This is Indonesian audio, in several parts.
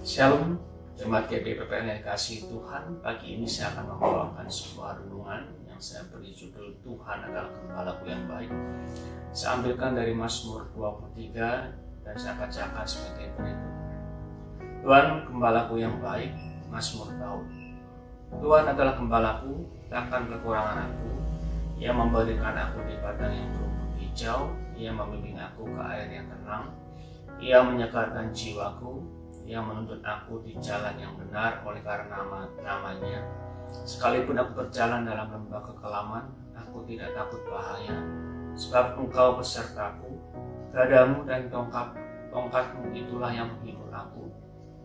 Shalom, jemaat GBPPN yang kasih Tuhan. Pagi ini saya akan membawakan sebuah renungan yang saya beri judul Tuhan adalah Gembalaku yang baik. Saya ambilkan dari Mazmur 23 dan saya bacakan sebagai berikut. Tuhan Gembalaku yang baik, Mazmur Daud. Tuhan adalah Gembalaku, takkan kekurangan aku. Ia memberikan aku di padang yang berumput hijau, Ia membimbing aku ke air yang tenang. Ia menyegarkan jiwaku, yang menuntut aku di jalan yang benar. Oleh karena nama namanya. Sekalipun aku berjalan dalam lembah kekelaman, aku tidak takut bahaya, sebab engkau besertaku, gadamu dan tongkat tongkatmu itulah yang menghibur aku.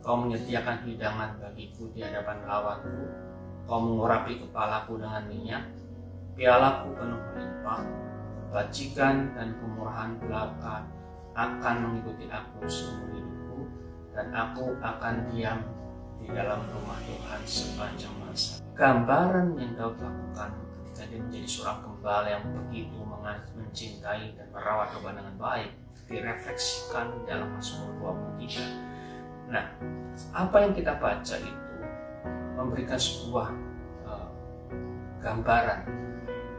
Kau menyediakan hidangan bagiku di hadapan lawanku, kau mengurapi kepalaku dengan minyak, pialaku penuh melimpah, bajikan dan kemurahan belaka akan mengikuti aku seumur hidup dan aku akan diam di dalam rumah Tuhan sepanjang masa. Gambaran yang Daud lakukan ketika dia menjadi seorang gembala yang begitu mencintai dan merawat Tuhan dengan baik direfleksikan di dalam Mazmur 23. Nah, apa yang kita baca itu memberikan sebuah uh, gambaran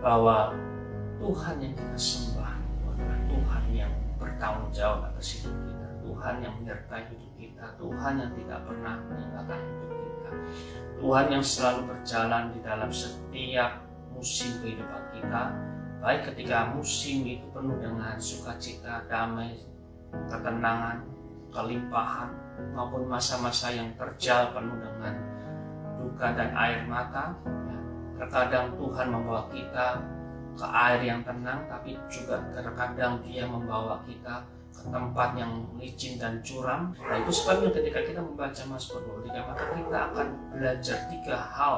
bahwa Tuhan yang kita sembah adalah Tuhan yang bertanggung jawab atas hidup kita Tuhan yang menyertai hidup kita, Tuhan yang tidak pernah meninggalkan hidup kita, Tuhan yang selalu berjalan di dalam setiap musim kehidupan kita, baik ketika musim itu penuh dengan sukacita, damai, ketenangan, kelimpahan, maupun masa-masa yang terjal penuh dengan duka dan air mata. Ya, terkadang Tuhan membawa kita ke air yang tenang, tapi juga terkadang Dia membawa kita tempat yang licin dan curam. Nah itu sebabnya ketika kita membaca Mazmur 23 maka kita akan belajar tiga hal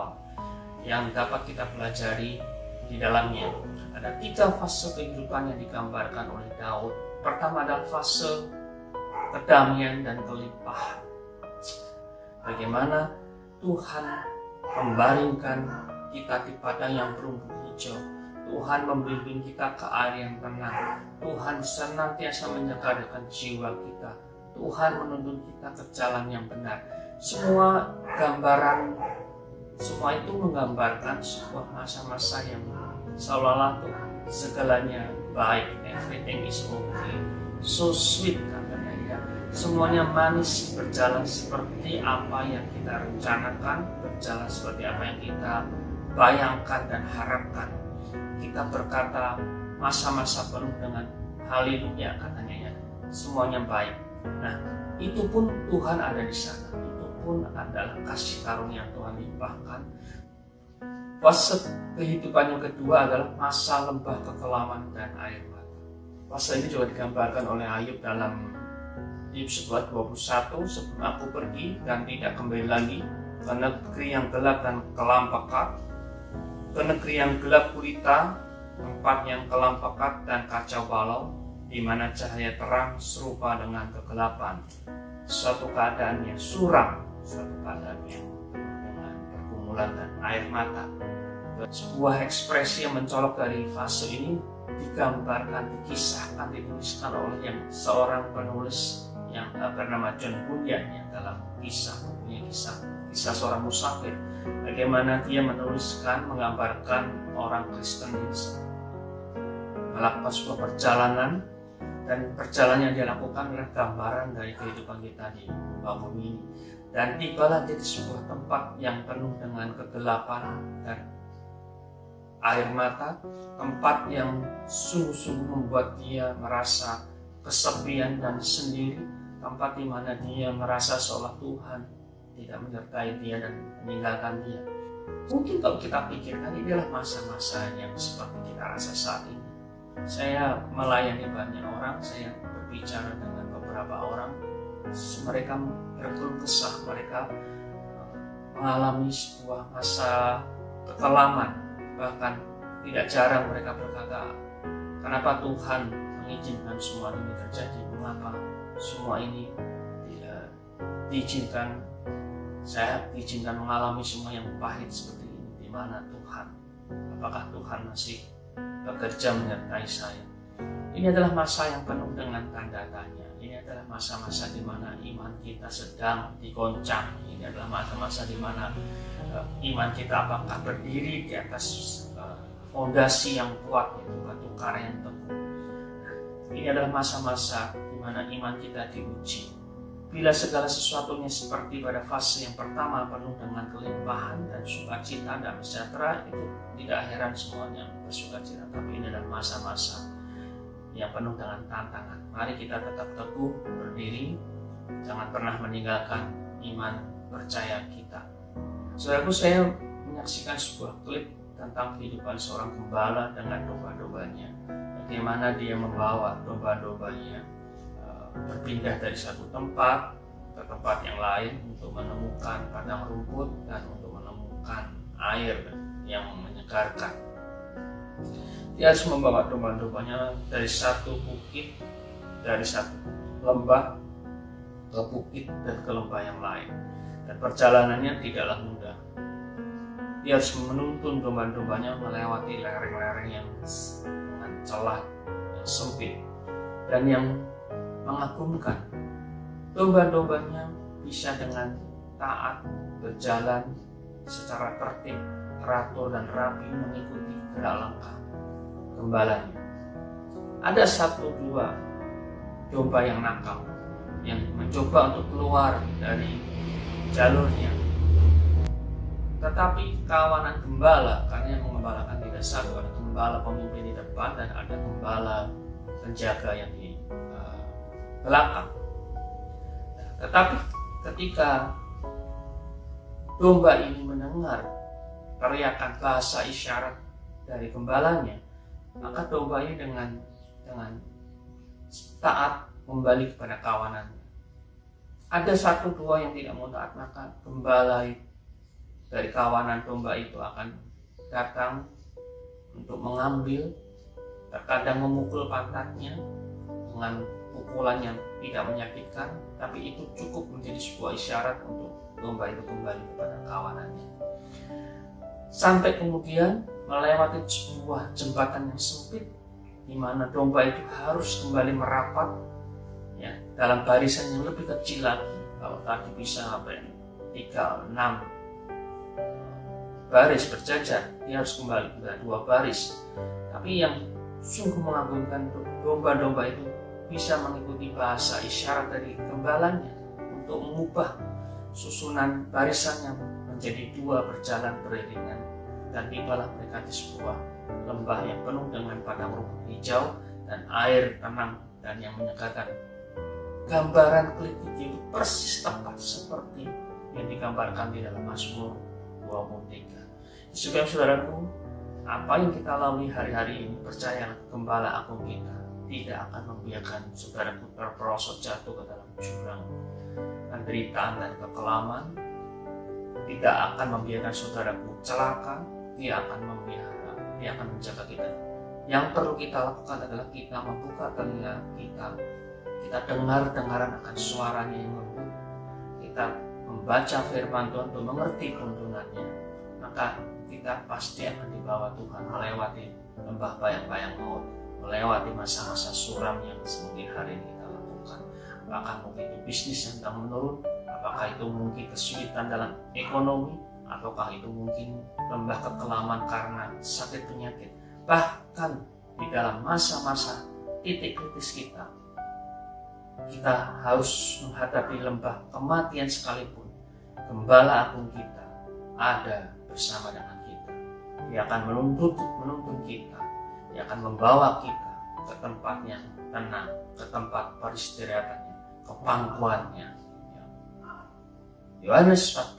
yang dapat kita pelajari di dalamnya. Ada tiga fase kehidupan yang digambarkan oleh Daud. Pertama adalah fase kedamaian dan kelimpahan. Bagaimana Tuhan membaringkan kita di padang yang berumput hijau Tuhan membimbing kita ke air yang tenang. Tuhan senantiasa menyegarkan jiwa kita. Tuhan menuntun kita ke jalan yang benar. Semua gambaran, semua itu menggambarkan sebuah masa-masa yang seolah-olah tuh segalanya baik. Everything is okay. So sweet katanya ya. Semuanya manis berjalan seperti apa yang kita rencanakan, berjalan seperti apa yang kita bayangkan dan harapkan kita berkata masa-masa penuh dengan haleluya katanya ya. Semuanya baik. Nah itu pun Tuhan ada di sana. Itu pun adalah kasih karunia Tuhan limpahkan. Fase kehidupan yang kedua adalah masa lembah kekelaman dan air mata. Fase ini juga digambarkan oleh Ayub dalam Ayub 11 21 sebelum aku pergi dan tidak kembali lagi ke negeri yang gelap dan kelam pekat ke negeri yang gelap gulita, tempat yang kelam pekat dan kacau balau, di mana cahaya terang serupa dengan kegelapan. Suatu keadaan yang suram, suatu keadaan yang dengan pergumulan dan air mata. Sebuah ekspresi yang mencolok dari fase ini digambarkan, dikisahkan, dituliskan oleh yang seorang penulis yang bernama John Bunyan yang dalam kisah punya kisah kisah seorang musafir bagaimana dia menuliskan menggambarkan orang Kristen melakukan sebuah perjalanan dan perjalanan yang dia lakukan adalah gambaran dari kehidupan kita di muka bumi ini. Dan tibalah di sebuah tempat yang penuh dengan kegelapan dan air mata tempat yang sungguh-sungguh membuat dia merasa kesepian dan sendiri tempat di mana dia merasa seolah Tuhan tidak menyertai dia dan meninggalkan dia. Mungkin kalau kita pikirkan ini adalah masa-masa yang seperti kita rasa saat ini. Saya melayani banyak orang, saya berbicara dengan beberapa orang, mereka berkeluh kesah, mereka mengalami sebuah masa kekelaman, bahkan tidak jarang mereka berkata, kenapa Tuhan mengizinkan semua ini terjadi, mengapa semua ini tidak diizinkan saya izinkan mengalami semua yang pahit seperti ini di mana Tuhan apakah Tuhan masih bekerja menyertai saya ini adalah masa yang penuh dengan tanda tanya ini adalah masa-masa di mana iman kita sedang digoncang. Ini adalah masa-masa di mana uh, iman kita apakah berdiri di atas uh, fondasi yang kuat itu batu karang yang teguh. Nah, ini adalah masa-masa di mana iman kita diuji. Bila segala sesuatunya seperti pada fase yang pertama penuh dengan kelimpahan dan sukacita dan sejahtera itu tidak heran semuanya bersukacita. Tapi ini adalah masa-masa yang penuh dengan tantangan. Mari kita tetap teguh berdiri, jangan pernah meninggalkan iman percaya kita. Saudaraku, saya menyaksikan sebuah klip tentang kehidupan seorang gembala dengan domba-dombanya. Bagaimana dia membawa domba-dombanya berpindah dari satu tempat ke tempat yang lain untuk menemukan padang rumput dan untuk menemukan air yang menyegarkan. Dia harus membawa domba-dombanya dari satu bukit dari satu lembah ke bukit dan ke lembah yang lain. Dan perjalanannya tidaklah mudah. Dia harus menuntun domba-dombanya melewati lereng-lereng yang dengan celah yang sempit dan yang mengagumkan domba-dombanya bisa dengan taat berjalan secara tertib, teratur dan rapi mengikuti gerak langkah gembalanya. Ada satu dua domba yang nakal yang mencoba untuk keluar dari jalurnya. Tetapi kawanan gembala, karena yang mengembalakan tidak satu, ada gembala pemimpin di depan dan ada gembala penjaga yang di belakang. Tetapi ketika domba ini mendengar teriakan bahasa isyarat dari gembalanya, maka domba ini dengan dengan taat kembali kepada kawanannya. Ada satu dua yang tidak mau taat maka gembala dari kawanan domba itu akan datang untuk mengambil terkadang memukul pantatnya dengan pukulan yang tidak menyakitkan tapi itu cukup menjadi sebuah isyarat untuk domba itu kembali kepada kawanannya. Sampai kemudian melewati sebuah jembatan yang sempit di mana domba itu harus kembali merapat ya dalam barisan yang lebih kecil lagi. Kalau tadi bisa sampai tiga enam baris berjajar dia harus kembali ke dua baris. Tapi yang sungguh mengagumkan domba-domba itu bisa mengikuti bahasa isyarat dari gembalanya untuk mengubah susunan barisannya menjadi dua berjalan beriringan dan tibalah mereka di sebuah lembah yang penuh dengan padang rumput hijau dan air tenang dan yang menyegarkan. Gambaran klip itu persis tepat seperti yang digambarkan di dalam Mazmur 23. Juga saudaraku, apa yang kita lalui hari-hari ini percaya gembala agung kita tidak akan membiarkan saudaraku terperosot jatuh ke dalam jurang penderitaan dan kekelaman. Tidak akan membiarkan saudaraku celaka. Dia akan memelihara, dia akan menjaga kita. Yang perlu kita lakukan adalah kita membuka telinga kita, kita dengar-dengaran akan suaranya yang lembut, kita membaca firman Tuhan untuk mengerti tuntunannya, maka kita pasti akan dibawa Tuhan melewati lembah bayang-bayang maut, melewati masa-masa suram yang mungkin hari ini kita lakukan. Apakah mungkin itu bisnis yang sedang menurun, apakah itu mungkin kesulitan dalam ekonomi, ataukah itu mungkin lembah kekelaman karena sakit penyakit? Bahkan di dalam masa-masa titik kritis kita kita harus menghadapi lembah kematian sekalipun gembala agung kita ada bersama dengan kita. Dia akan menuntut menuntun kita dia akan membawa kita ke tempat yang tenang ke tempat peristirahatannya ke pangkuannya. Yohanes 14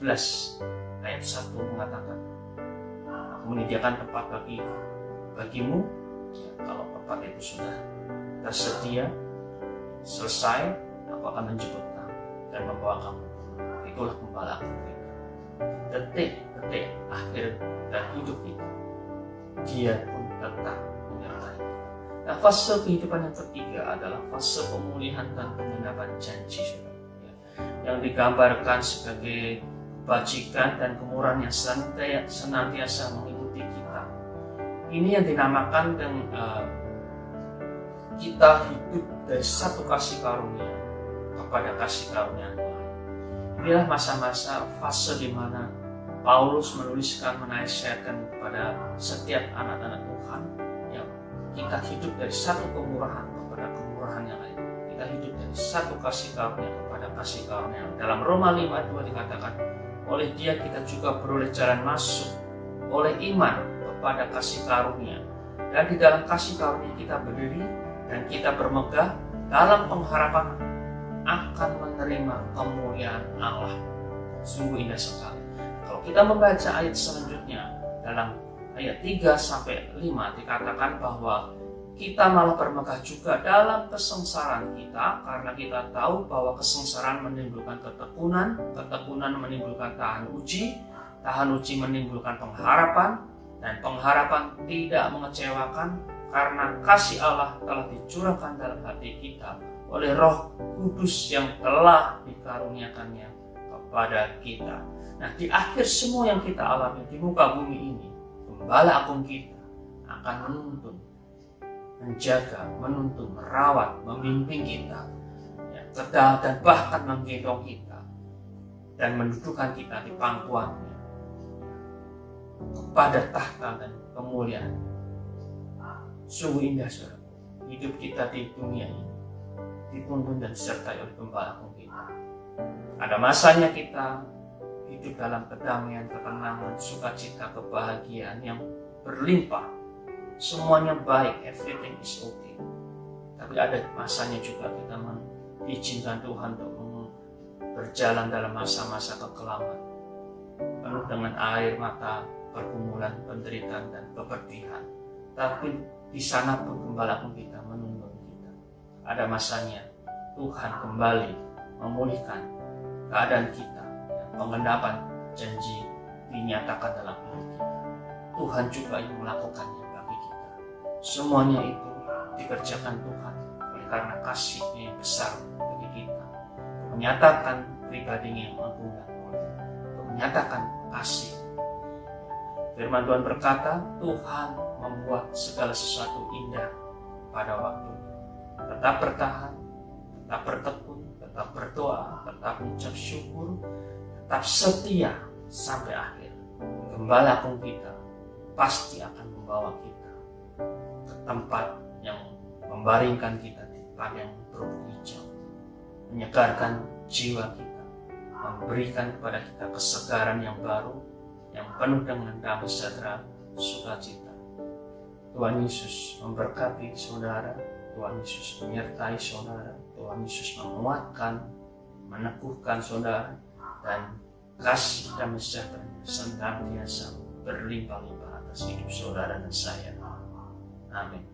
ayat 1 mengatakan aku menyediakan tempat bagi bagimu. Ya, kalau tempat itu sudah tersedia selesai aku akan menjemput kamu dan membawa kamu. Itulah gembala kita. Detik-detik akhir dan hidup kita dia pun tetap menyertai Nah, fase kehidupan yang ketiga adalah fase pemulihan dan penginapan janji, ya, yang digambarkan sebagai kebajikan dan kemurahan yang senantiasa mengikuti kita. Ini yang dinamakan dengan uh, kita hidup dari satu kasih karunia kepada kasih karunia Tuhan. Inilah masa-masa fase di mana Paulus menuliskan menasihatkan kepada setiap anak-anak Tuhan kita hidup dari satu kemurahan kepada kemurahan yang lain. Kita hidup dari satu kasih karunia kepada kasih karunia. Dalam Roma 5 2 dikatakan, oleh dia kita juga beroleh jalan masuk oleh iman kepada kasih karunia. Dan di dalam kasih karunia kita berdiri dan kita bermegah dalam pengharapan akan menerima kemuliaan Allah. Sungguh indah sekali. Kalau kita membaca ayat selanjutnya dalam ayat 3 sampai 5 dikatakan bahwa kita malah bermegah juga dalam kesengsaraan kita karena kita tahu bahwa kesengsaraan menimbulkan ketekunan, ketekunan menimbulkan tahan uji, tahan uji menimbulkan pengharapan, dan pengharapan tidak mengecewakan karena kasih Allah telah dicurahkan dalam hati kita oleh Roh Kudus yang telah dikaruniakannya kepada kita. Nah, di akhir semua yang kita alami di muka bumi ini, gembala agung kita akan menuntun, menjaga, menuntun, merawat, membimbing kita, ya, dan bahkan menggendong kita dan mendudukkan kita di pangkuannya kepada tahta dan kemuliaan. Sungguh indah saudara, hidup kita di dunia ini dituntun dan disertai oleh gembala kita. Ada masanya kita hidup dalam kedamaian, ketenangan, sukacita, kebahagiaan yang berlimpah. Semuanya baik, everything is okay. Tapi ada masanya juga kita mengizinkan Tuhan untuk berjalan dalam masa-masa kekelaman. Penuh dengan air mata, pergumulan, penderitaan, dan kepedihan. Tapi di sana pun kita menuntun kita. Ada masanya Tuhan kembali memulihkan keadaan kita pengendapan janji dinyatakan dalam hidup kita. Tuhan juga yang melakukannya bagi kita. Semuanya itu dikerjakan Tuhan oleh karena kasihnya yang besar bagi kita. Menyatakan pribadinya yang agung dan mulia. Menyatakan kasih. Firman Tuhan berkata, Tuhan membuat segala sesuatu indah pada waktu. Tetap bertahan, tetap bertekun, tetap berdoa, tetap mengucap syukur, tetap setia sampai akhir. Gembala pun kita pasti akan membawa kita ke tempat yang membaringkan kita di padang rumput hijau, menyegarkan jiwa kita, memberikan kepada kita kesegaran yang baru, yang penuh dengan damai sejahtera, sukacita. Tuhan Yesus memberkati saudara, Tuhan Yesus menyertai saudara, Tuhan Yesus menguatkan, meneguhkan saudara, dan kasih dan sejahtera senantiasa berlimpah-limpah atas hidup saudara dan saya. Amin.